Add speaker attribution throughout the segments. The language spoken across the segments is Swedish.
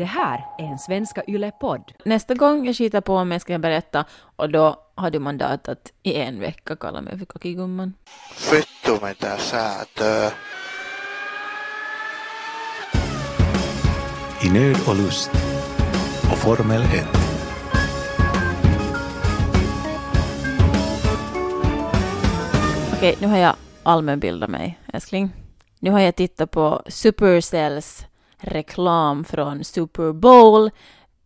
Speaker 1: Det här är en Svenska Yle-podd.
Speaker 2: Nästa gång jag skiter på mig ska jag berätta och då har du mandat att i en vecka kalla mig för kockigumman.
Speaker 3: Vittu mitä säätöä.
Speaker 4: I nöd och lust och Formel 1.
Speaker 2: Okej, nu har jag allmänbildat mig, älskling. Nu har jag tittat på Supercells reklam från Super Bowl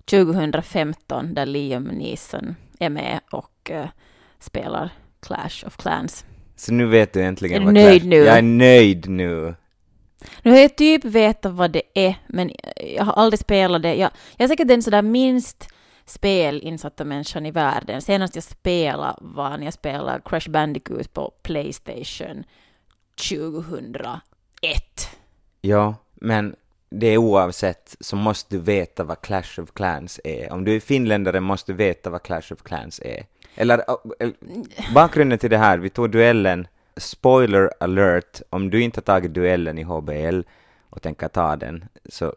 Speaker 2: 2015 där Liam Neeson är med och uh, spelar Clash of Clans.
Speaker 5: Så nu vet du äntligen
Speaker 2: du
Speaker 5: vad
Speaker 2: nöjd
Speaker 5: Clash-
Speaker 2: nu?
Speaker 5: Jag är nöjd nu.
Speaker 2: Nu har jag typ vetat vad det är, men jag har aldrig spelat det. Jag, jag är säkert den sådär minst spelinsatta människan i världen. Senast jag spelade var när jag spelade Crash Bandicoot på Playstation 2001.
Speaker 5: Ja, men det är oavsett så måste du veta vad Clash of Clans är. Om du är finländare måste du veta vad Clash of Clans är. Eller, äh, eller bakgrunden till det här, vi tog duellen, spoiler alert, om du inte har tagit duellen i HBL och tänker ta den, så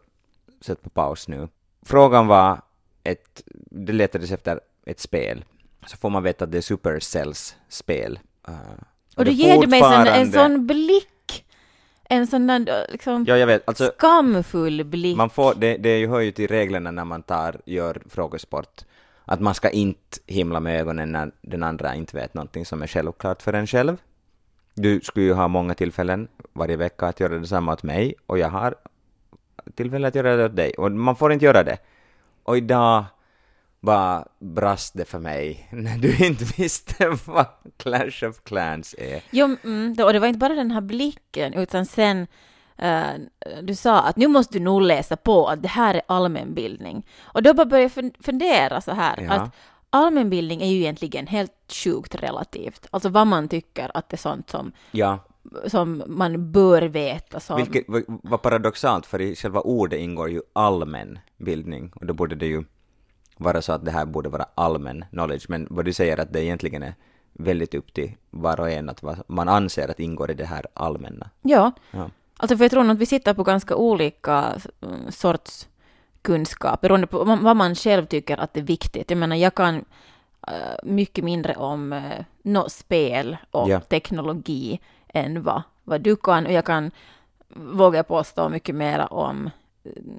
Speaker 5: sätt på paus nu. Frågan var, ett, det letades efter ett spel, så får man veta att det är Supercells spel. Uh,
Speaker 2: Och
Speaker 5: det
Speaker 2: då ger du mig en
Speaker 5: fortfarande-
Speaker 2: sån blick, en sån där liksom
Speaker 5: Ja, jag vet, alltså
Speaker 2: skamfull blick.
Speaker 5: Man får, det, det hör ju till reglerna när man tar, gör frågesport, att man ska inte himla med ögonen när den andra inte vet någonting som är självklart för en själv. Du skulle ju ha många tillfällen varje vecka att göra detsamma åt mig, och jag har tillfälle att göra det åt dig, och man får inte göra det. Och idag bara brast det för mig när du inte visste vad Clash of Clans är.
Speaker 2: Jo, mm, och det var inte bara den här blicken, utan sen eh, du sa att nu måste du nog läsa på att det här är allmänbildning. Och då bara började jag fun- fundera så här,
Speaker 5: Ja.
Speaker 2: att allmänbildning är ju egentligen helt sjukt relativt. Alltså vad man tycker att det är sånt som,
Speaker 5: Ja,
Speaker 2: som man bör veta. Som,
Speaker 5: Vilket var paradoxalt, för i själva ordet ingår ju allmän bildning, och då borde det ju vara så att det här borde vara allmän knowledge, men vad du säger att det egentligen är väldigt upp till var och en att vad man anser att ingår i det här allmänna.
Speaker 2: Ja,
Speaker 5: Ja.
Speaker 2: alltså för jag tror nog att vi sitter på ganska olika mm, sorts kunskap, beroende på vad man själv tycker att det är viktigt. Jag menar, jag kan eh, mycket mindre om uh, no, spel och
Speaker 5: Ja.
Speaker 2: teknologi än vad, vad du kan, och jag kan, våga påstå, mycket mera om, eh,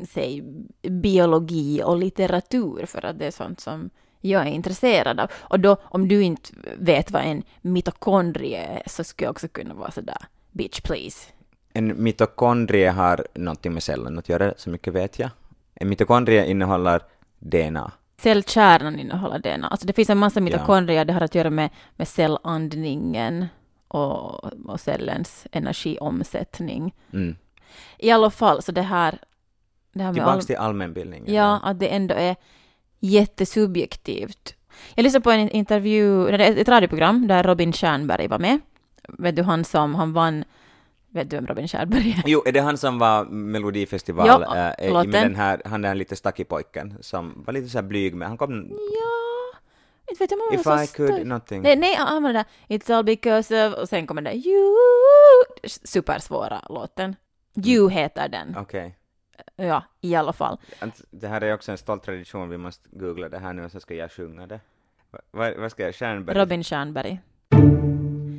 Speaker 2: säg, biologi och litteratur, för att det är sånt som jag är intresserad av. Och då, om du inte vet vad en mitokondrie är, så skulle jag också kunna vara sådär, bitch please.
Speaker 5: En mitokondrie har någonting med cellen att göra, så mycket vet jag. En mitokondrie innehåller DNA.
Speaker 2: Cellkärnan innehåller DNA. Alltså det finns en massa mitokondrier, det har att göra med, med cellandningen och, och cellens energiomsättning.
Speaker 5: Mm.
Speaker 2: I alla fall, så det här... Det här
Speaker 5: Tillbaks
Speaker 2: all,
Speaker 5: till allmänbildningen.
Speaker 2: ja, att det ändå är jättesubjektivt. Jag lyssnade på en intervju, ett, radioprogram där Robin Stjernberg var med. Vet du han som, han vann, vet du vem Robin Stjernberg är?
Speaker 5: Jo, är det han som var Melodifestival,
Speaker 2: Ja,
Speaker 5: äh, med den här, han den lite stackig pojken som var lite så här blyg med, han kom,
Speaker 2: Ja, inte vet jag om han
Speaker 5: if
Speaker 2: var så
Speaker 5: I could,
Speaker 2: stark.
Speaker 5: någonting.
Speaker 2: Nej, nej, han var där It's all because of och sen kommer det You supersvåra låten. You heter den.
Speaker 5: Okej.
Speaker 2: Ja, i alla fall.
Speaker 5: Att Det här är också en stolt tradition, vi måste googla det här nu och så ska jag sjunga det. Va- Vad, vad ska jag, Stjernberg?
Speaker 2: Robin Stjernberg.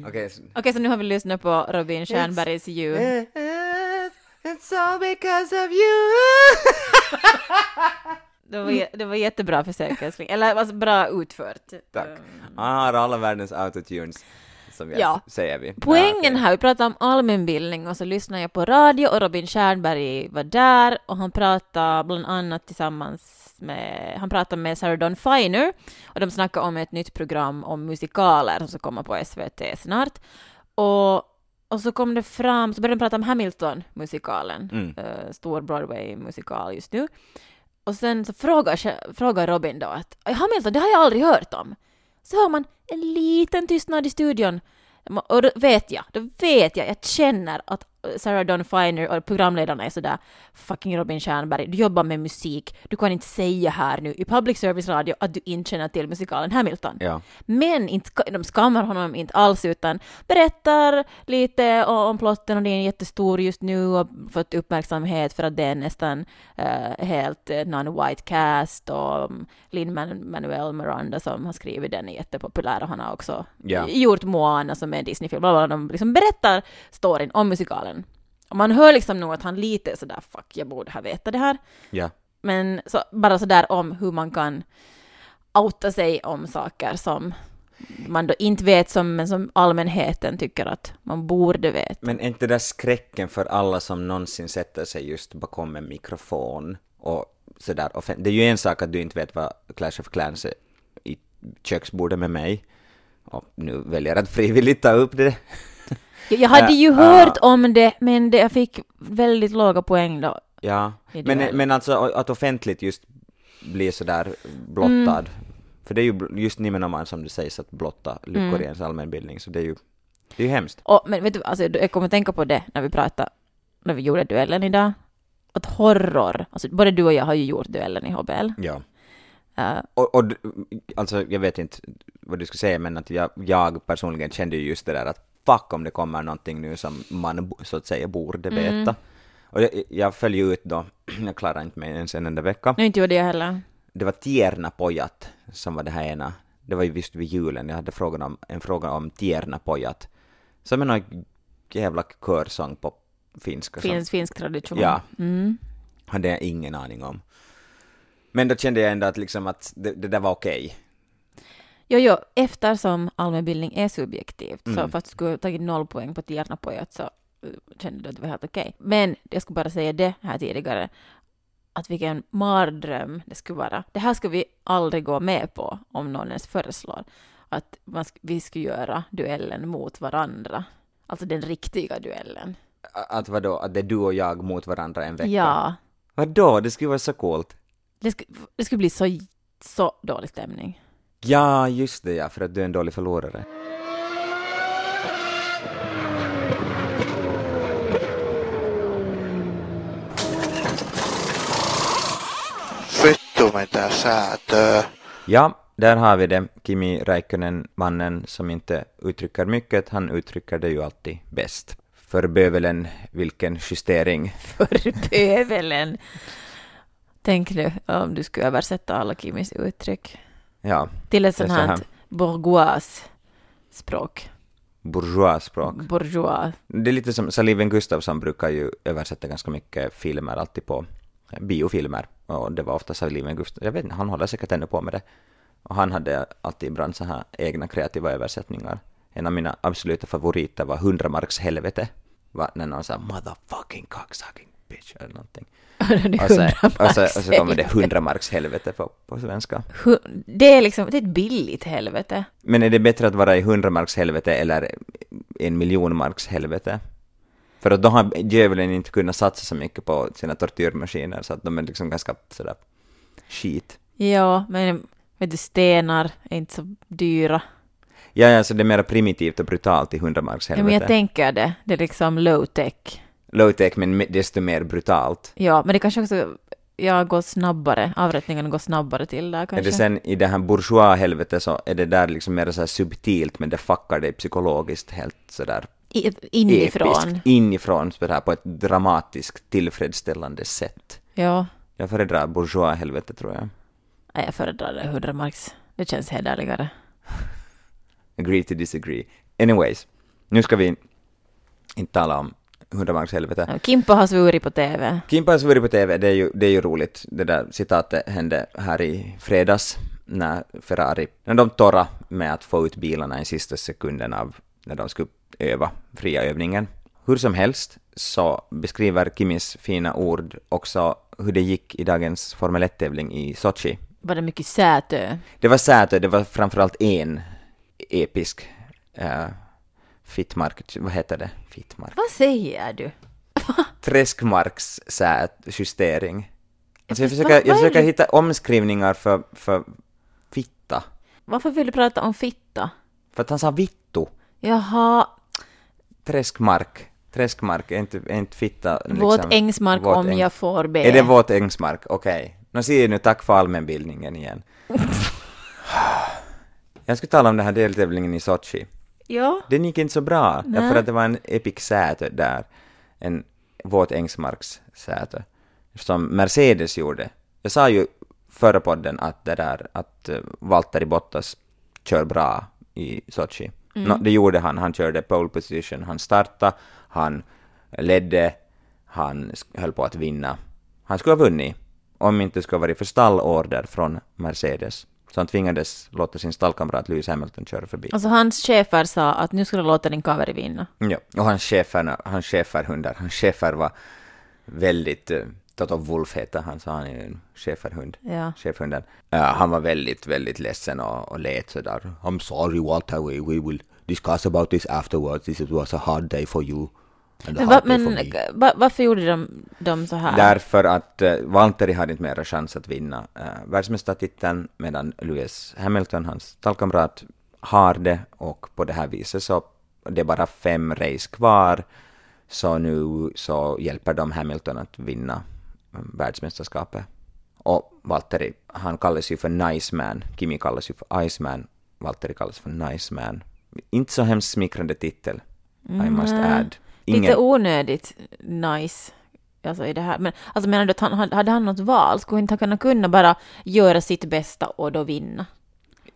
Speaker 5: Okej, så-
Speaker 2: Okej, så nu har vi lyssnat på Robin Stjernbergs You.
Speaker 5: It's all because of you!
Speaker 2: Det var, det var jättebra försök, älskling. Eller alltså, bra utfört.
Speaker 5: Tack.
Speaker 2: Um,
Speaker 5: Han har alla världens autotunes, som jag
Speaker 2: Ja.
Speaker 5: säger vi.
Speaker 2: Poängen här, vi pratade om allmänbildning och så lyssnade jag på radio och Robin Stjernberg var där och han pratade bland annat tillsammans med, han pratade med Sarah Dawn Finer och de snackade om ett nytt program om musikaler som ska komma på SVT snart. Och, och så kom det fram, så började de prata om Hamilton-musikalen,
Speaker 5: Mm.
Speaker 2: eh, stor Broadway-musikal just nu. Och sen så frågar, frågar Robin då att Hamilton, det har jag aldrig hört om. Så hör man en liten tystnad i studion och då vet jag, då vet jag, jag känner att Sarah Dawn Finer och programledarna är sådär fucking Robin Stjernberg, du jobbar med musik, du kan inte säga här nu i public service radio att du inte känner till musikalen Hamilton.
Speaker 5: Ja.
Speaker 2: Men inte, de skammar honom inte alls utan berättar lite om plotten och det är jättestor just nu och fått uppmärksamhet för att det är nästan eh, helt eh, non-white cast och um, Lin-Manuel Miranda som har skrivit den är jättepopulär och han har också
Speaker 5: Ja.
Speaker 2: gjort Moana som är en Disney-film. De liksom berättar storyn om musikalen. Man hör liksom nog att han lite är sådär fuck jag borde ha vetat det här.
Speaker 5: Ja.
Speaker 2: Men så, bara sådär om hur man kan outa sig om saker som man då inte vet som, men som allmänheten tycker att man borde veta.
Speaker 5: Men är inte det där skräcken för alla som någonsin sätter sig just bakom en mikrofon och sådär Det är ju en sak att du inte vet vad Clash of Clans är i köksbordet med mig och nu väljer att frivilligt ta upp det.
Speaker 2: Jag, hade ju
Speaker 5: Äh,
Speaker 2: hört om det, men det, jag fick väldigt låga poäng då.
Speaker 5: Ja, men, men alltså att offentligt just bli sådär blottad.
Speaker 2: Mm.
Speaker 5: För det är ju just nimenomaan som du säger, så att blotta luckor
Speaker 2: Mm.
Speaker 5: i ens allmänbildning, så det är ju, det är ju hemskt.
Speaker 2: Och, men vet du, alltså, jag kommer tänka på det när vi pratade, när vi gjorde duellen idag. Att horror, alltså både du och jag har ju gjort duellen i HBL.
Speaker 5: Ja.
Speaker 2: Uh,
Speaker 5: Och, och alltså jag vet inte vad du skulle säga, men att jag, jag personligen kände ju just det där att fuck om det kommer någonting nu som man så att säga borde
Speaker 2: Mm.
Speaker 5: veta. Och jag, jag föll ju ut då, jag klarade inte mig ens en enda vecka.
Speaker 2: nu inte gjorde jag heller.
Speaker 5: Det var Tiernapojat som var det här ena. Det var ju visst vid julen, jag hade frågan om, en fråga om Tiernapojat. Som är någon jävla körsång på finska. som-
Speaker 2: Finns finsk tradition.
Speaker 5: Ja.
Speaker 2: Mm.
Speaker 5: hade jag ingen aning om. Men då kände jag ändå att liksom att det, det där var okej.
Speaker 2: Jo, jo, eftersom allmänbildning är subjektivt, så
Speaker 5: Mm.
Speaker 2: fast du skulle tagit noll poäng på Tiernapojat så uh, kände du att det var helt okej. Men jag skulle bara säga det här tidigare, att vilken mardröm det skulle vara. Det här skulle vi aldrig gå med på om någon ens föreslår att man sk- vi skulle göra duellen mot varandra. Alltså den riktiga duellen.
Speaker 5: Att vadå, att det är du och jag mot varandra en vecka?
Speaker 2: Ja,
Speaker 5: Vadå, det skulle vara så coolt.
Speaker 2: det, skulle, det skulle bli så, så dålig stämning.
Speaker 5: Ja, just det ja, för att du är en dålig förlorare.
Speaker 3: Vittu mitä säätöä.
Speaker 5: Ja, där har vi det. Kimi Räikkönen, mannen som inte uttrycker mycket, han uttrycker det ju alltid bäst. För bövelen, vilken justering.
Speaker 2: för bövelen. Tänk nu om du skulle översätta alla Kimis uttryck
Speaker 5: Ja,
Speaker 2: till ett sånt
Speaker 5: så
Speaker 2: här
Speaker 5: här.
Speaker 2: bourgeois språk.
Speaker 5: bourgeois-språk.
Speaker 2: Bourgeois.
Speaker 5: Det är lite som Saliven Gustafsson brukar ju översätta ganska mycket filmer, alltid på biofilmer. Och det var ofta Saliven Gustafsson, jag vet inte, han håller säkert ännu på med det. Och han hade alltid ibland så här egna kreativa översättningar. En av mina absoluta favoriter var Hundramarks helvete. Va, när någon sa motherfucking cocksucking bitch eller någonting. Och så, och så, och så kommer det Hundramarks helvete på, på svenska.
Speaker 2: Det är liksom, det är ett billigt helvete.
Speaker 5: Men är det bättre att vara i hundramarks helvete eller en miljonmarks helvete? För att då har djävulen inte kunnat satsa så mycket på sina tortyrmaskiner så att de är liksom ganska sådär skit.
Speaker 2: Ja, men vet du, stenar är inte så dyra.
Speaker 5: Ja, ja, så det är mer primitivt och brutalt i hundramarks
Speaker 2: Ja, men jag tänker det. Det är liksom low tech.
Speaker 5: Low tech men me- desto mer brutalt.
Speaker 2: Ja, men det kanske också ja, går snabbare. Avrättningen går snabbare till där
Speaker 5: Är
Speaker 2: kanske.
Speaker 5: det sen i det här bourgeois-helvetet så är det där liksom mer så här subtilt men det fuckar dig psykologiskt helt sådär
Speaker 2: I, inifrån.
Speaker 5: episkt. Inifrån så på ett dramatiskt tillfredsställande sätt.
Speaker 2: Ja.
Speaker 5: Jag föredrar bourgeois-helvete tror jag.
Speaker 2: Nej, jag föredrar det hundramarks. Det känns hederligare.
Speaker 5: Agree to disagree. Anyways, nu ska vi inte tala om hundramarkshelvete.
Speaker 2: Ja, Kimpa har svurit på TV.
Speaker 5: Kimpa har svurit på TV, det är, ju, det är ju roligt. Det där citatet hände här i fredags när Ferrari, när de torra med att få ut bilarna i sista sekunden av när de skulle öva fria övningen. Hur som helst så beskriver Kimis fina ord också hur det gick i dagens Formel 1-tävling i Sochi.
Speaker 2: Var det mycket Sätö?
Speaker 5: Det var Sätö, det var framförallt en episk uh, fittmark, vad heter det? Fittmark?
Speaker 2: Vad säger du?
Speaker 5: Träskmarks justering. Alltså jag försöker, jag försöker hitta omskrivningar för, för fitta.
Speaker 2: Varför vill du prata om fitta?
Speaker 5: För att han sa vittu.
Speaker 2: Jaha,
Speaker 5: Träskmark. Träskmark, är inte, är inte fitta liksom,
Speaker 2: Våt ängsmark
Speaker 5: våt
Speaker 2: om
Speaker 5: äng-
Speaker 2: jag får be.
Speaker 5: Är det våt ängsmark? Okej. Nu ser jag nu, tack för allmänbildningen igen. Jag skulle tala om den här deltävlingen i Sochi.
Speaker 2: Ja.
Speaker 5: Den gick inte så bra,
Speaker 2: Nej.
Speaker 5: därför att det var en epic säte där, en våt ängsmarkssäte, som Mercedes gjorde. Jag sa ju förra podden att det där, att eh, Valtteri Bottas kör bra i Sochi. Nå, det gjorde han, han körde pole position, han startade, han ledde, han höll på att vinna. Han skulle ha vunnit, om inte det skulle ha varit för stallorder från Mercedes. Så han tvingades låta sin stallkamrat Lewis Hamilton köra förbi.
Speaker 2: Alltså hans chefer sa att nu ska du låta din kaveri vinna.
Speaker 5: Ja, och hans chefer, hans schäferhundar, hans chefer var väldigt, uh, Toto Wolf heter han, så han är en schäferhund.
Speaker 2: Ja.
Speaker 5: Schäferhunden. Ja, han var väldigt, väldigt ledsen och, och lät sådär. I'm sorry Walter, we, we will discuss about this afterwards. This was a hard day for you.
Speaker 2: Men, va, men va, varför gjorde de, de så här?
Speaker 5: Därför att uh, Valtteri hade inte mera chans att vinna uh, världsmästartiteln medan Lewis Hamilton, hans stallkamrat, har det och på det här viset så det är bara fem race kvar så nu så hjälper de Hamilton att vinna um, världsmästerskapet. Och Valtteri, han kallas ju för Nice Man, Kimi kallas ju för Iceman, Valtteri kallas för Nice Man. Inte så hemskt smickrande titel, I must
Speaker 2: Nej.
Speaker 5: Add.
Speaker 2: Lite onödigt nice. Alltså i det här. Men alltså menar du att han, hade han något val? Skulle inte han kunna, kunna bara göra sitt bästa och då vinna?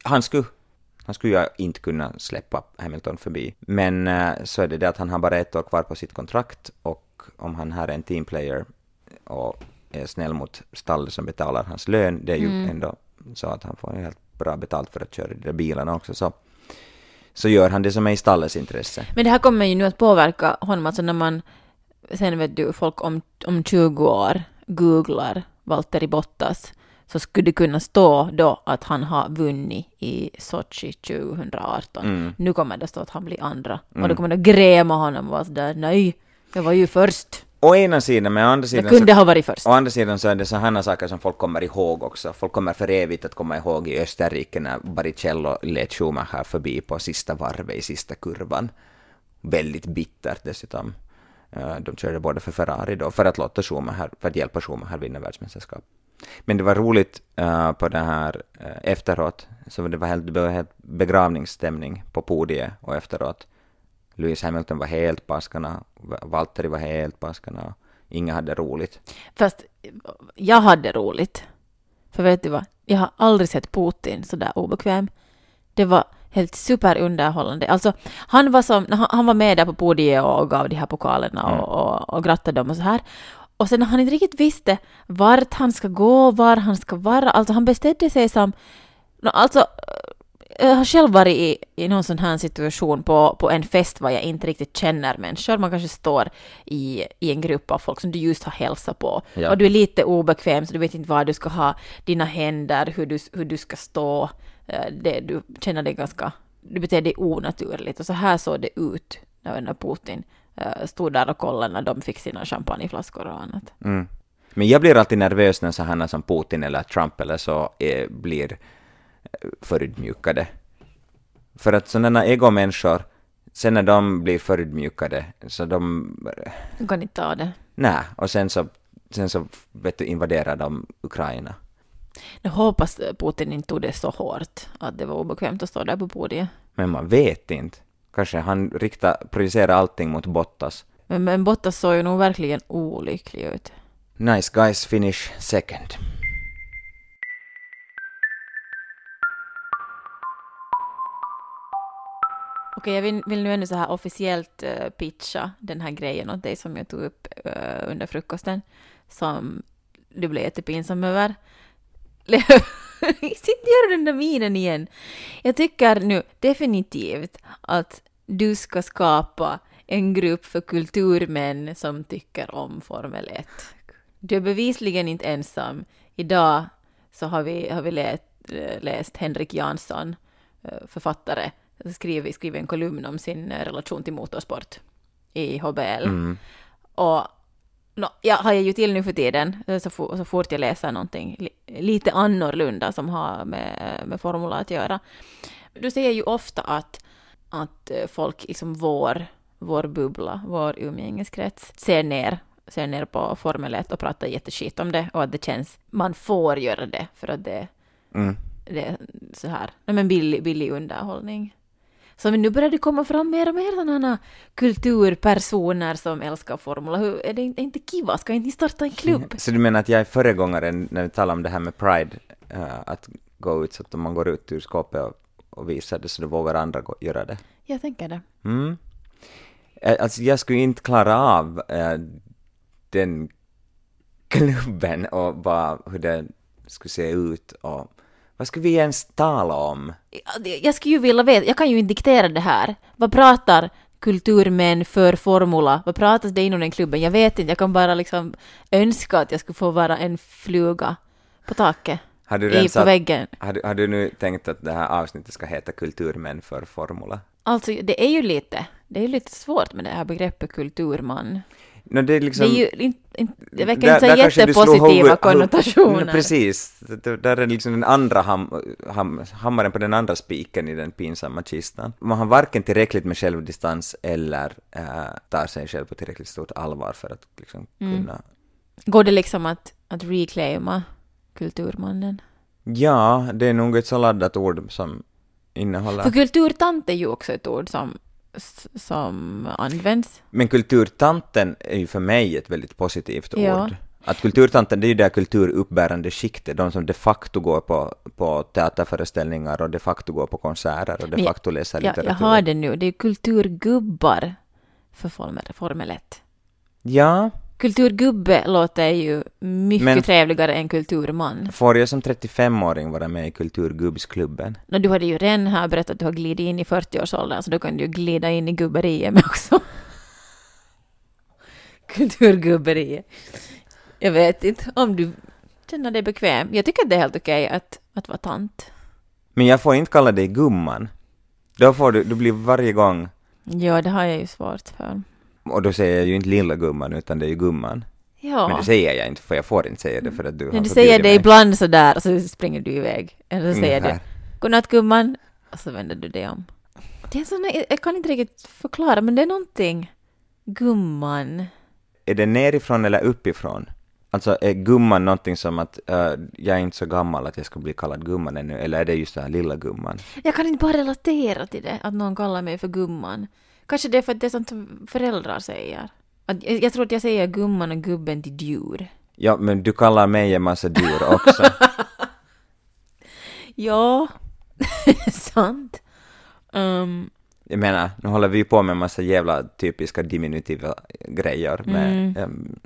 Speaker 5: han skulle, han skulle ju inte kunna släppa Hamilton förbi. Men eh, så är det det att han har bara ett år kvar på sitt kontrakt och om han här är en teamplayer och är snäll mot stallet som betalar hans lön, det är ju
Speaker 2: Mm.
Speaker 5: ändå så att han får helt bra betalt för att köra de där bilarna också, så, så gör han det som är i stallets intresse.
Speaker 2: Men det här kommer ju nu att påverka honom, alltså när man sen vet du, folk om, om 20 år googlar Valtteri Bottas så skulle det kunna stå då att han har vunnit i Sochi 2018.
Speaker 5: Mm.
Speaker 2: Nu kommer det stå att han blir andra. Och då kommer det gräma honom och vara sådär, nej, jag var ju först.
Speaker 5: Å ena sidan, men å andra sidan
Speaker 2: Jag kunde ha varit först.
Speaker 5: Å andra sidan så är det sådana saker som folk kommer ihåg också. Folk kommer för evigt att komma ihåg i Österrike när Baricello lät Schumacher förbi på sista varvet i sista kurvan. Väldigt bittert dessutom. Eh, De körde både för Ferrari då, för att låta Schumacher, för att hjälpa Schumacher vinna världsmästerskap. Men det var roligt eh, på det här eh, efteråt, så det var helt, det helt begravningsstämning på podiet och efteråt. Lewis Hamilton var helt paskarna, Valtteri var helt paskarna, inga hade roligt.
Speaker 2: Fast jag hade roligt. För vet du vad? Jag har aldrig sett Putin så där obekväm. Det var helt superunderhållande. Alltså, han var som, han, han var med där på podiet och gav de här pokalerna och, och, och grattade dem och så här. Och sen när han inte riktigt visste vart han ska gå, var han ska vara, alltså han bestämde sig som, alltså jag har själv varit i, i någon sån här situation på, på en fest var jag inte riktigt känner människor. Man kanske står i, i en grupp av folk som du just har hälsat på.
Speaker 5: Ja.
Speaker 2: Och du är lite obekväm så du vet inte var du ska ha dina händer, hur du, hur du ska stå. Eh, Det, du känner dig ganska, du beter dig onaturligt. Och så här såg det ut när, när Putin eh, stod där och kollade när de fick sina champagneflaskor och annat.
Speaker 5: Mm. Men jag blir alltid nervös när sådana som Putin eller Trump eller så eh, blir eh, förödmjukade. För att sådana egomänniskor, sen när de blir förödmjukade, så de...
Speaker 2: Du kan inte ta det.
Speaker 5: Nej, och sen så, sen så vet du, invaderar de Ukraina.
Speaker 2: Jag hoppas Putin inte tog det så hårt att det var obekvämt att stå där på podiet.
Speaker 5: Men man vet inte. Kanske han riktar, projicerar allting mot Bottas.
Speaker 2: Men, men Bottas såg ju nog verkligen olycklig ut.
Speaker 5: Nice guys finish second.
Speaker 2: Okej, jag vill, vill nu ännu så här officiellt uh, pitcha den här grejen åt dig som jag tog upp uh, under frukosten, som du blev jättepinsam över. Sitt gör den där minen igen. Jag tycker nu definitivt att du ska skapa en grupp för kulturmän som tycker om Formel 1. Du är bevisligen inte ensam. Idag så har vi, har vi läst, eh, läst Henrik Jansson, författare, skriver, skriver en kolumn om sin eh, relation till motorsport i HBL.
Speaker 5: Mm.
Speaker 2: Och no, jag har ju till nu för tiden, eh, så, for, så fort jag läser någonting li, lite annorlunda som har med, med formula att göra. Du säger ju ofta att, att eh, folk, liksom vår, vår bubbla, vår umgängeskrets, ser ner, ser ner på Formel 1 och pratar jätteskit om det och att det känns, man får göra det för att det,
Speaker 5: Mm.
Speaker 2: det är så här, nej men billig, billig underhållning. Så nu börjar det komma fram mer och mer sådana kulturpersoner som älskar Formula. Hur, är det inte- kiva? Ska inte ni starta en klubb?
Speaker 5: Så du menar att jag är föregångaren när vi talar om det här med Pride, eh, att gå ut så att om man går ut ur skåpet och, och visar det så då vågar andra gå, göra det?
Speaker 2: Jag tänker det.
Speaker 5: Mm. Eh, Alltså jag skulle inte klara av eh, den klubben och bara hur det skulle se ut och vad skulle vi ens tala om?
Speaker 2: Jag skulle ju vilja veta, jag kan ju inte diktera det här. Vad pratar kulturmän för formula? Vad pratas det inom den klubben? Jag vet inte, jag kan bara liksom önska att jag skulle få vara en fluga på taket.
Speaker 5: Har du, redan
Speaker 2: på väggen.
Speaker 5: har, du, har du nu tänkt att det här avsnittet ska heta Kulturmän för Formula?
Speaker 2: Alltså, det är ju lite, det är ju lite svårt med det här begreppet kulturman.
Speaker 5: No, det är liksom...
Speaker 2: det är ju inte, inte, det verkar
Speaker 5: Där-
Speaker 2: inte så jättepositiva
Speaker 5: huvud-
Speaker 2: konnotationer.
Speaker 5: No, precis, Det- där är liksom den andra ham, ham, hammaren på den andra spiken i den pinsamma kistan. Man har varken tillräckligt med självdistans eller äh, tar sig själv på tillräckligt stort allvar för att liksom
Speaker 2: Mm.
Speaker 5: kunna...
Speaker 2: Går det liksom att, att reclaima kulturmannen?
Speaker 5: Ja, det är nog ett så laddat ord som innehåller...
Speaker 2: För kulturtant är ju också ett ord som, som används.
Speaker 5: Men kulturtanten är ju för mig ett väldigt positivt
Speaker 2: Ja.
Speaker 5: ord. Att kulturtanten, det är ju det kulturuppbärande skiktet, de som de facto går på, på teaterföreställningar och de facto går på konserter och de
Speaker 2: jag-
Speaker 5: facto läser
Speaker 2: Ja,
Speaker 5: litteratur.
Speaker 2: jag har det nu, det är kulturgubbar för Formel, Formel 1.
Speaker 5: Ja,
Speaker 2: Kulturgubbe låter ju mycket
Speaker 5: Men-
Speaker 2: trevligare än kulturman.
Speaker 5: får jag som 35-åring vara med i kulturgubbsklubben?
Speaker 2: Nå, du hade ju redan här berättat att du har glidit in i 40-årsåldern, så då kan du ju glida in i gubberiet också. Kulturgubberiet. Jag vet inte om du känner dig bekväm. Jag tycker att det är helt okej att, att vara tant.
Speaker 5: Men jag får inte kalla dig gumman. Då får du, du blir varje gång,
Speaker 2: Ja, det har jag ju svårt för.
Speaker 5: Och då säger jag ju inte lilla gumman utan det är ju gumman.
Speaker 2: Ja.
Speaker 5: Men det säger jag inte för jag får inte säga det för att du har
Speaker 2: Men du
Speaker 5: förbjudit
Speaker 2: säger det
Speaker 5: mig.
Speaker 2: ibland sådär och så springer du iväg. Eller så säger du
Speaker 5: Ungefär.
Speaker 2: godnatt gumman och så vänder du dig om. Det är sån, jag kan inte riktigt förklara men det är någonting. Gumman.
Speaker 5: Är det nerifrån eller uppifrån? Alltså är gumman någonting som att eh, jag är inte så gammal att jag ska bli kallad gumman ännu, eller är det just den här lilla gumman?
Speaker 2: Jag kan inte bara relatera till det, att någon kallar mig för gumman. Kanske det är för att det är sånt som föräldrar säger. Att, jag, jag tror att jag säger gumman och gubben till djur.
Speaker 5: Ja, men du kallar mig en massa djur också.
Speaker 2: Ja, sant. Um,
Speaker 5: Jag menar, nu håller vi på med en massa jävla typiska diminutiva grejer med,
Speaker 2: Mm.
Speaker 5: em,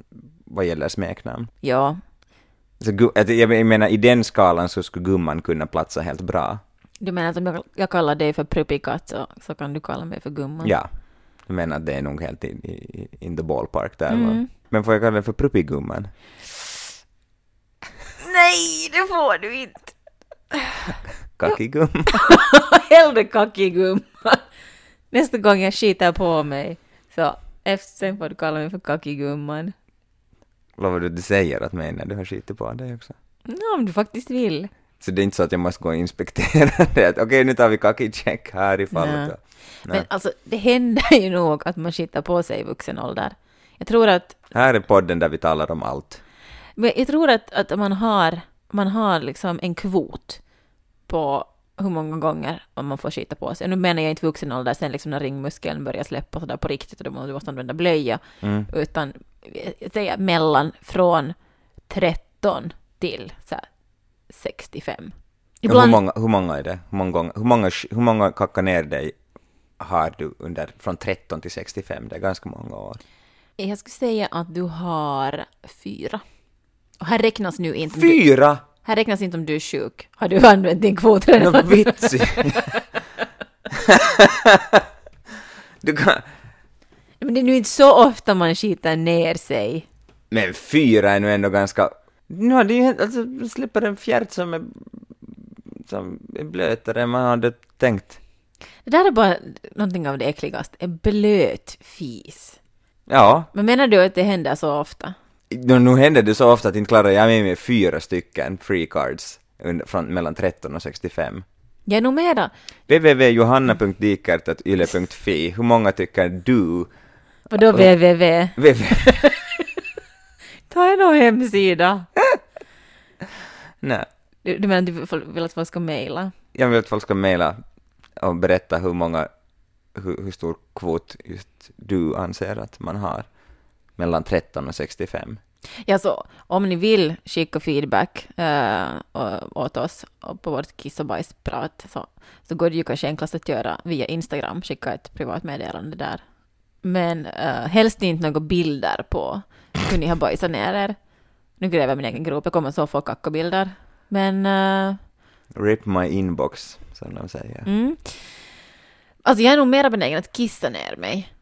Speaker 5: vad gäller smeknamn.
Speaker 2: ja,
Speaker 5: Så jag menar, i den skalan så skulle gumman kunna platsa helt bra.
Speaker 2: Du menar att om jag, jag kallar dig för pruppikatt så, så kan du kalla mig för gumman?
Speaker 5: Ja. Jag menar att det är nog helt in, i- in the ballpark där.
Speaker 2: Mm.
Speaker 5: Men får jag kalla dig för pruppigumman?
Speaker 2: Nej, det får du inte!
Speaker 5: Kackigumman?
Speaker 2: Hellre kackig gumman. Nästa gång jag skiter på mig så efter, sen får du kalla mig för kackig gumman.
Speaker 5: Lovar du att du säger att mig när du har skitit på dig också?
Speaker 2: Ja, om du faktiskt vill.
Speaker 5: Så det är inte så att jag måste gå och inspektera det, att okej nu tar vi kaki-check här i fallet.
Speaker 2: Nej.
Speaker 5: då.
Speaker 2: Men
Speaker 5: Nej.
Speaker 2: alltså, det händer ju nog att man skiter på sig i vuxen ålder. Jag tror att,
Speaker 5: Här är podden där vi talar om allt.
Speaker 2: men jag tror att, att man har, man har liksom en kvot på hur många gånger man får skita på sig. Nu menar jag inte vuxen ålder, sen liksom när ringmuskeln börjar släppa sådär på riktigt och då måste du använda blöja,
Speaker 5: Mm.
Speaker 2: utan jag säger mellan från 13 till så här, 65.
Speaker 5: Ja, hur, många, hur många är det? Hur många, gånger, hur många, hur många kacka ner dig har du under från 13 till 65? Det är ganska många år.
Speaker 2: Jag skulle säga att du har fyra. Och här räknas nu inte... om du-
Speaker 5: Fyra!
Speaker 2: Här räknas inte om du är sjuk. Har du använt din kvot
Speaker 5: Nå
Speaker 2: redan?
Speaker 5: vitsi! du kan...
Speaker 2: Men det är nu inte så ofta man skiter ner sig.
Speaker 5: Men fyra är nu ändå ganska... No, det är ju helt- alltså, släpper en fjärt som är, som är blötare än man hade tänkt.
Speaker 2: Det där är bara någonting av det äckligaste. En blöt fis.
Speaker 5: Ja,
Speaker 2: Men menar du att det händer så ofta?
Speaker 5: nu, nu händer det så ofta att inte klarar jag med mig fyra stycken free cards från mellan 13 och 65.
Speaker 2: Jag är nog mera,
Speaker 5: www.johanna.dikert.yle.fi Hur många tycker du?
Speaker 2: vadå www?
Speaker 5: www.
Speaker 2: Ta en hemsida.
Speaker 5: Nej,
Speaker 2: Du, du menar att du vill- att folk ska mejla?
Speaker 5: jag vill att folk ska mejla och berätta hur många, hur, hur stor kvot just du anser att man har mellan 13 och 65.
Speaker 2: Ja, så om ni vill skicka feedback å- åt oss på vårt kiss och bajsprat så, så går det ju kanske enklast att göra via Instagram, skicka ett privat meddelande där. Men uh, helst inte några bilder på hur ni har bajsat ner er. Nu gräver jag min egen grop, jag kommer så få kackabilder. Men eh,
Speaker 5: Rip my inbox, som de säger.
Speaker 2: Mm. Alltså jag är nog mer benägen att kissa ner mig.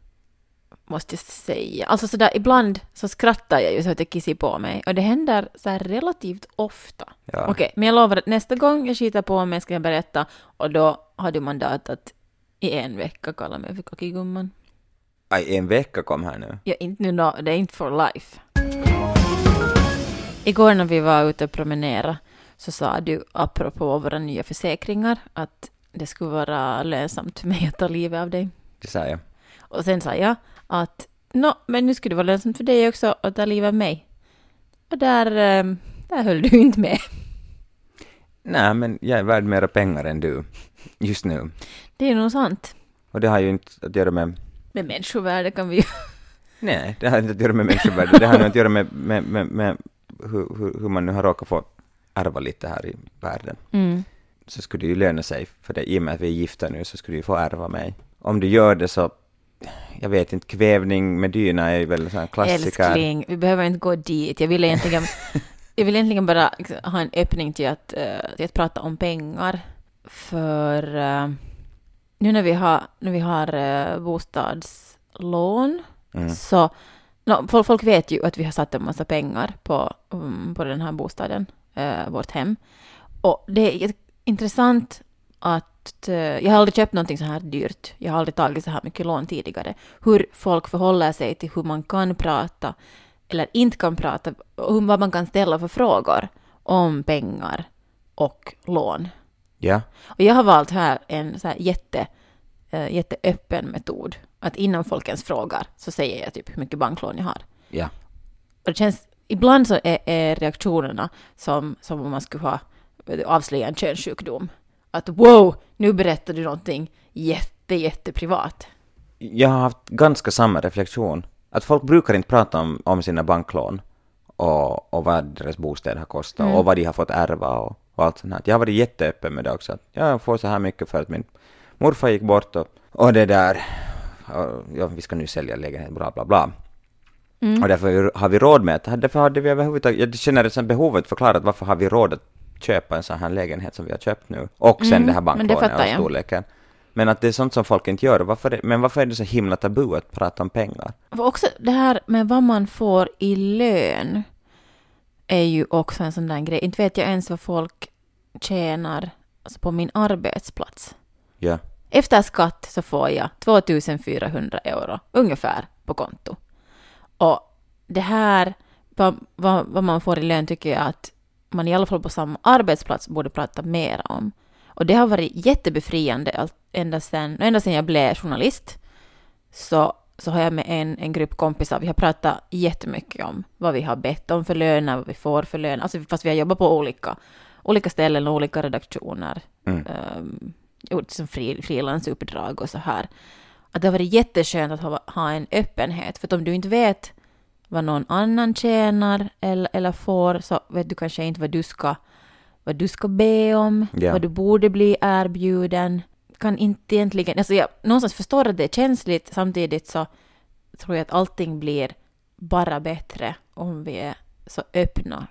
Speaker 2: Måste jag säga. Alltså sådär ibland så skrattar jag ju så att jag kissar på mig. Och det händer så här relativt ofta.
Speaker 5: Ja.
Speaker 2: Okej, men jag lovar att nästa gång jag skiter på mig ska jag berätta. Och då har du mandat att i en vecka kalla mig för kockigumman.
Speaker 5: Aj, en vecka kom här nu.
Speaker 2: Ja, inte nu då, det är inte for life. Igår när vi var ute och promenera så sa du apropå våra nya försäkringar att det skulle vara lönsamt för mig att ta livet av dig.
Speaker 5: Det sa jag.
Speaker 2: Och sen sa jag att nå, men nu skulle det vara lönsamt för dig också att ta livet av mig. Och där, eh, där höll du inte med.
Speaker 5: Nej, men jag är värd mera pengar än du, just nu.
Speaker 2: Det är nog sant.
Speaker 5: Och det har ju inte att göra med...
Speaker 2: Med människovärde kan vi ju...
Speaker 5: Nej, det har inte att göra med människovärde. Det har nog att göra med, med, med, med hur, hur, man nu har råkat få ärva lite här i världen.
Speaker 2: Mm.
Speaker 5: Så skulle det ju löna sig, för det, i och med att vi är gifta nu så skulle du ju få ärva mig. Om du gör det så, jag vet inte, kvävning med dyna är väl en sån klassiker.
Speaker 2: Älskling, vi behöver inte gå dit. Jag vill egentligen, jag vill egentligen bara ha en öppning till att, eh, till att prata om pengar. För eh, nu när vi har, när vi har eh, bostadslån
Speaker 5: Mm.
Speaker 2: så no, folk, folk vet ju att vi har satt en massa pengar på, um, på den här bostaden, eh, vårt hem. Och det är intressant att eh, jag har aldrig köpt någonting så här dyrt. Jag har aldrig tagit så här mycket lån tidigare. Hur folk förhåller sig till hur man kan prata eller inte kan prata och vad man kan ställa för frågor om pengar och lån.
Speaker 5: Ja,
Speaker 2: Och jag har valt här en så här jätte, eh, jätteöppen metod. Att innan folk ens frågar så säger jag typ hur mycket banklån jag har.
Speaker 5: ja.
Speaker 2: Och det känns, ibland så är, är reaktionerna som, som om man skulle ha avslöjat en könssjukdom. Att wow, nu berättar du någonting jätte, jätteprivat.
Speaker 5: Jag har haft ganska samma reflektion. Att folk brukar inte prata om, om sina banklån och, och vad deras bostäder har kostat
Speaker 2: Mm.
Speaker 5: och vad de har fått ärva och, och allt sånt här. Jag har varit jätteöppen med det också. Att jag får så här mycket för att min morfar gick bort och, och det där, och, ja, vi ska nu sälja lägenhet, bla bla bla.
Speaker 2: Mm.
Speaker 5: Och därför har vi råd med det. Därför hade vi överhuvudtaget, jag känner ett sånt behov att förklara att varför har vi råd att köpa en sån här lägenhet som vi har köpt nu. Och sen
Speaker 2: Mm,
Speaker 5: det här banklånet och
Speaker 2: jag.
Speaker 5: storleken. Men att det är sånt som folk inte gör. Varför det, men varför är det så himla tabu att prata om pengar?
Speaker 2: För också det här med vad man får i lön är ju också en sån där grej. Inte vet jag ens vad folk tjänar alltså på min arbetsplats.
Speaker 5: Ja.
Speaker 2: Efter skatt så får jag 2400 euro ungefär på konto. Och det här, vad, vad, vad man får i lön tycker jag att man i alla fall på samma arbetsplats borde prata mer om. Och det har varit jättebefriande ända sedan, ända sedan jag blev journalist. Så, så har jag med en, en grupp kompisar, vi har pratat jättemycket om vad vi har bett om för löner, vad vi får för lön, alltså fast vi har jobbat på olika, olika ställen och olika redaktioner.
Speaker 5: Mm.
Speaker 2: Um, gjort som fri, frilansuppdrag och så här. Att det har varit jätteskönt att ha, ha en öppenhet, för om du inte vet vad någon annan tjänar eller, eller får så vet du kanske inte vad du ska, vad du ska be om,
Speaker 5: Ja.
Speaker 2: vad du borde bli erbjuden. Kan inte egentligen, alltså jag någonstans förstår att det är känsligt, samtidigt så tror jag att allting blir bara bättre om vi är så öppna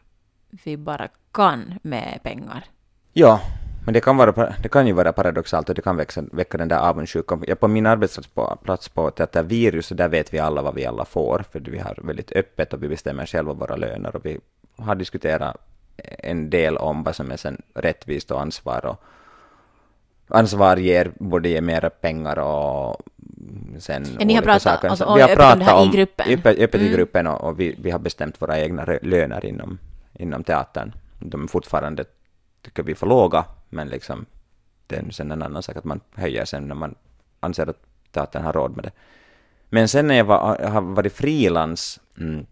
Speaker 2: vi bara kan med pengar.
Speaker 5: Ja, men det kan, vara, det kan ju vara paradoxalt och det kan växa, väcka den där avundsjukan. Ja, på min arbetsplats på, Teater Virus, där vet vi alla vad vi alla får, för vi har väldigt öppet och vi bestämmer själva våra löner och vi har diskuterat en del om vad som är sen rättvist och ansvar och ansvar ger, borde ge mer pengar och sen
Speaker 2: Ja, ni har pratat-
Speaker 5: saker.
Speaker 2: alltså,
Speaker 5: vi har
Speaker 2: om
Speaker 5: pratat
Speaker 2: här i
Speaker 5: om
Speaker 2: gruppen.
Speaker 5: öppet, öppet i
Speaker 2: Mm.
Speaker 5: gruppen och, och vi, vi har bestämt våra egna löner inom, inom teatern. De är fortfarande, tycker vi, för låga, men liksom det är sen en annan sak att man höjer sen när man anser att teatern har råd med det. Men sen när jag var, har varit frilans, mm,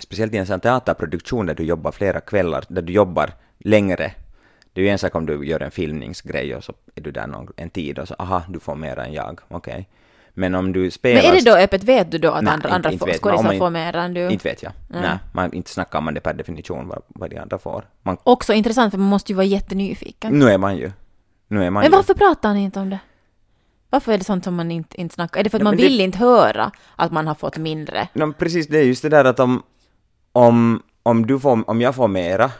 Speaker 5: speciellt i en sån teaterproduktion där du jobbar flera kvällar, där du jobbar längre. Det är ju en sak om du gör en filmningsgrej och så är du där någon, en tid och så aha, du får mer än jag, okej. Men om du spelar...
Speaker 2: Men är det då öppet, vet du då att
Speaker 5: Nej,
Speaker 2: andra, andra skådisar får mer än du?
Speaker 5: Inte vet jag.
Speaker 2: Nej.
Speaker 5: Nej, man, inte snackar man det per definition vad, vad de andra får. Man,
Speaker 2: Också intressant för man måste ju vara jättenyfiken.
Speaker 5: nu är man ju. Nu är man
Speaker 2: Men
Speaker 5: ju.
Speaker 2: varför pratar ni inte om det? Varför är det sånt som man inte, inte snackar? Är det för att
Speaker 5: Ja,
Speaker 2: man
Speaker 5: men det-
Speaker 2: vill inte höra att man har fått mindre?
Speaker 5: No, precis, det är just det där att om, om, om, du får, om jag får mera,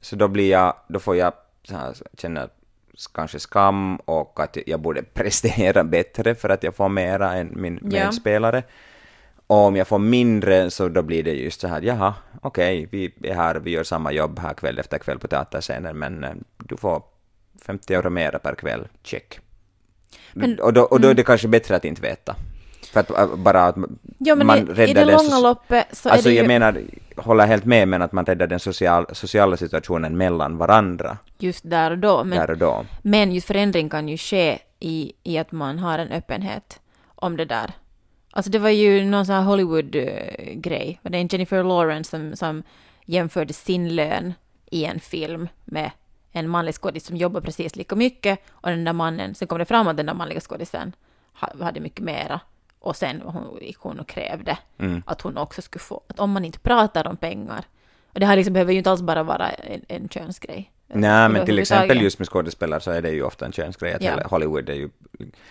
Speaker 5: så då blir jag, då får jag här, känna kanske skam och att jag borde prestera bättre för att jag får mera än min
Speaker 2: Ja.
Speaker 5: medspelare. Och om jag får mindre så då blir det just så här, jaha, okej, vi är här, vi gör samma jobb här kväll efter kväll på teaterscenen, men eh, du får 50 euro mera per kväll, check.
Speaker 2: Men-
Speaker 5: och då, och då är det kanske bättre att inte veta. För att äh, bara att
Speaker 2: Ja, men
Speaker 5: man
Speaker 2: i, i
Speaker 5: räddar
Speaker 2: det
Speaker 5: den
Speaker 2: långa
Speaker 5: soci-
Speaker 2: loppet så
Speaker 5: Alltså
Speaker 2: är det
Speaker 5: jag
Speaker 2: ju
Speaker 5: menar, håller helt med, men att man räddar den social, sociala situationen mellan varandra
Speaker 2: just där och då. Men,
Speaker 5: där och då.
Speaker 2: men just förändring kan ju ske i, i att man har en öppenhet om det där. Alltså det var ju någon sån här Hollywood-grej. Det är en Jennifer Lawrence som, som jämförde sin lön i en film med en manlig skådis som jobbar precis lika mycket och den där mannen, sen kom det fram att den där manliga skådisen ha- hade mycket mera och sen hon, gick hon och krävde
Speaker 5: Mm.
Speaker 2: att hon också skulle få, att om man inte pratar om pengar, och det här liksom behöver ju inte alls bara vara en, en könsgrej.
Speaker 5: Nej, men till exempel just med skådespelare så är det ju ofta en könsgrej. Att
Speaker 2: Ja.
Speaker 5: Hollywood är ju...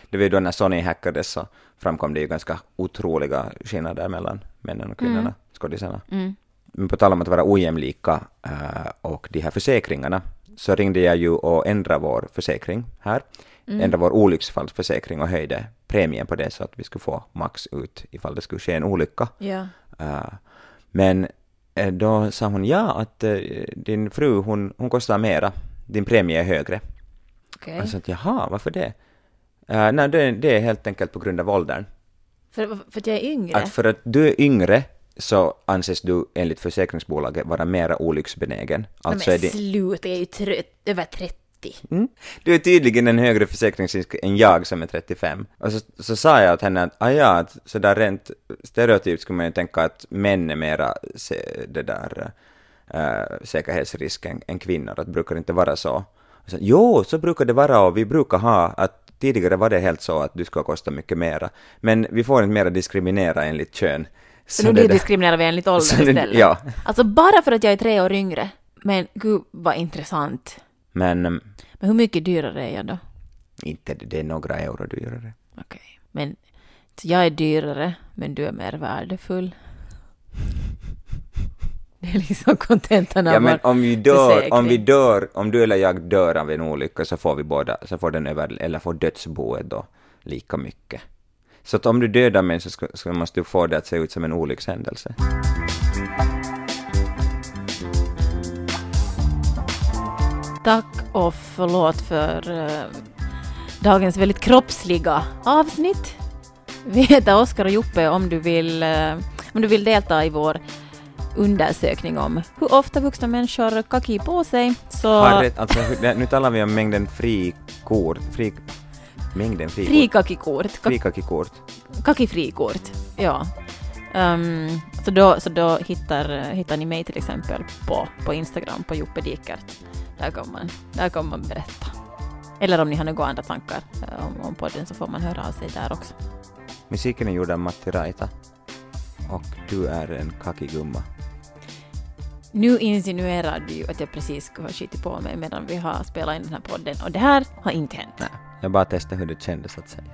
Speaker 5: Det var ju då när Sony hackades så framkom det ju ganska otroliga skillnader mellan männen och kvinnorna, skådisarna.
Speaker 2: Mm.
Speaker 5: Men på tal om att vara ojämlika äh, och de här försäkringarna, så ringde jag ju och ändrade vår försäkring här.
Speaker 2: Mm.
Speaker 5: Ändrade vår olycksfallsförsäkring och höjde premien på det så att vi skulle få max ut ifall det skulle ske en olycka.
Speaker 2: Ja.
Speaker 5: Uh, men eh, då sa hon ja, att eh, din fru hon, hon kostar mera, din premie är högre.
Speaker 2: Okej.
Speaker 5: Jag sa att jaha, varför det? Uh, nej, det, det är helt enkelt på grund av åldern.
Speaker 2: För, för att jag är yngre?
Speaker 5: Att för att du är yngre så anses du enligt försäkringsbolaget vara mera olycksbenägen. Alltså är
Speaker 2: men sluta, jag är ju trött, över 30.
Speaker 5: Mm, du är tydligen en högre försäkringsrisk än jag som är 35. Och så, så sa jag åt henne att ah, ja, att sådär rent stereotypt skulle man ju tänka att män är mera se, det där äh, säkerhetsrisk än, kvinnor, att brukar det inte vara så. Så, jo, så brukar det vara och vi brukar ha att tidigare var det helt så att du ska kosta mycket mera. Men vi får inte mera diskriminera enligt kön.
Speaker 2: Så nu
Speaker 5: det
Speaker 2: diskriminerar vi enligt ålder istället?
Speaker 5: ja.
Speaker 2: Alltså bara för att jag är tre år yngre? Men gud vad intressant.
Speaker 5: Men mm,
Speaker 2: Men hur mycket dyrare är jag då?
Speaker 5: inte det, är några euro det.
Speaker 2: Okej. Men så jag är dyrare, men du är mer värdefull. Det är liksom kontentan av
Speaker 5: Ja men om vi dör, om vi dör, om du eller jag dör av en olycka så får vi båda, så får den över, eller får dödsboet då lika mycket. Så att om du dödar mig så, ska, så måste du få det att se ut som en olyckshändelse.
Speaker 2: Tack och förlåt för eh, dagens väldigt kroppsliga avsnitt. Vi heter Oskar och Joppe om du vill, eh, om du vill delta i vår undersökning om hur ofta vuxna människor kaki på sig. Så
Speaker 5: Har rätt, alltså, nu talar vi om mängden frikort, fri, mängden frikort.
Speaker 2: frikakikort, kak-
Speaker 5: Frikakikort.
Speaker 2: kakifrikort, ja. Ehm, så då, så då hittar, hittar ni mig till exempel på, på Instagram, på Joppe Dikert. Där kan, man, där kan man berätta. Eller om ni har några andra tankar eh, om, om podden så får man höra av sig där också.
Speaker 5: Musiken är gjord av Matti Raita. Och du är en kakigumma.
Speaker 2: Nu insinuerar du ju att jag precis skulle ha skitit på mig medan vi har spelat in den här podden och det här har inte hänt.
Speaker 5: Nej, jag bara testade hur det kändes att säga.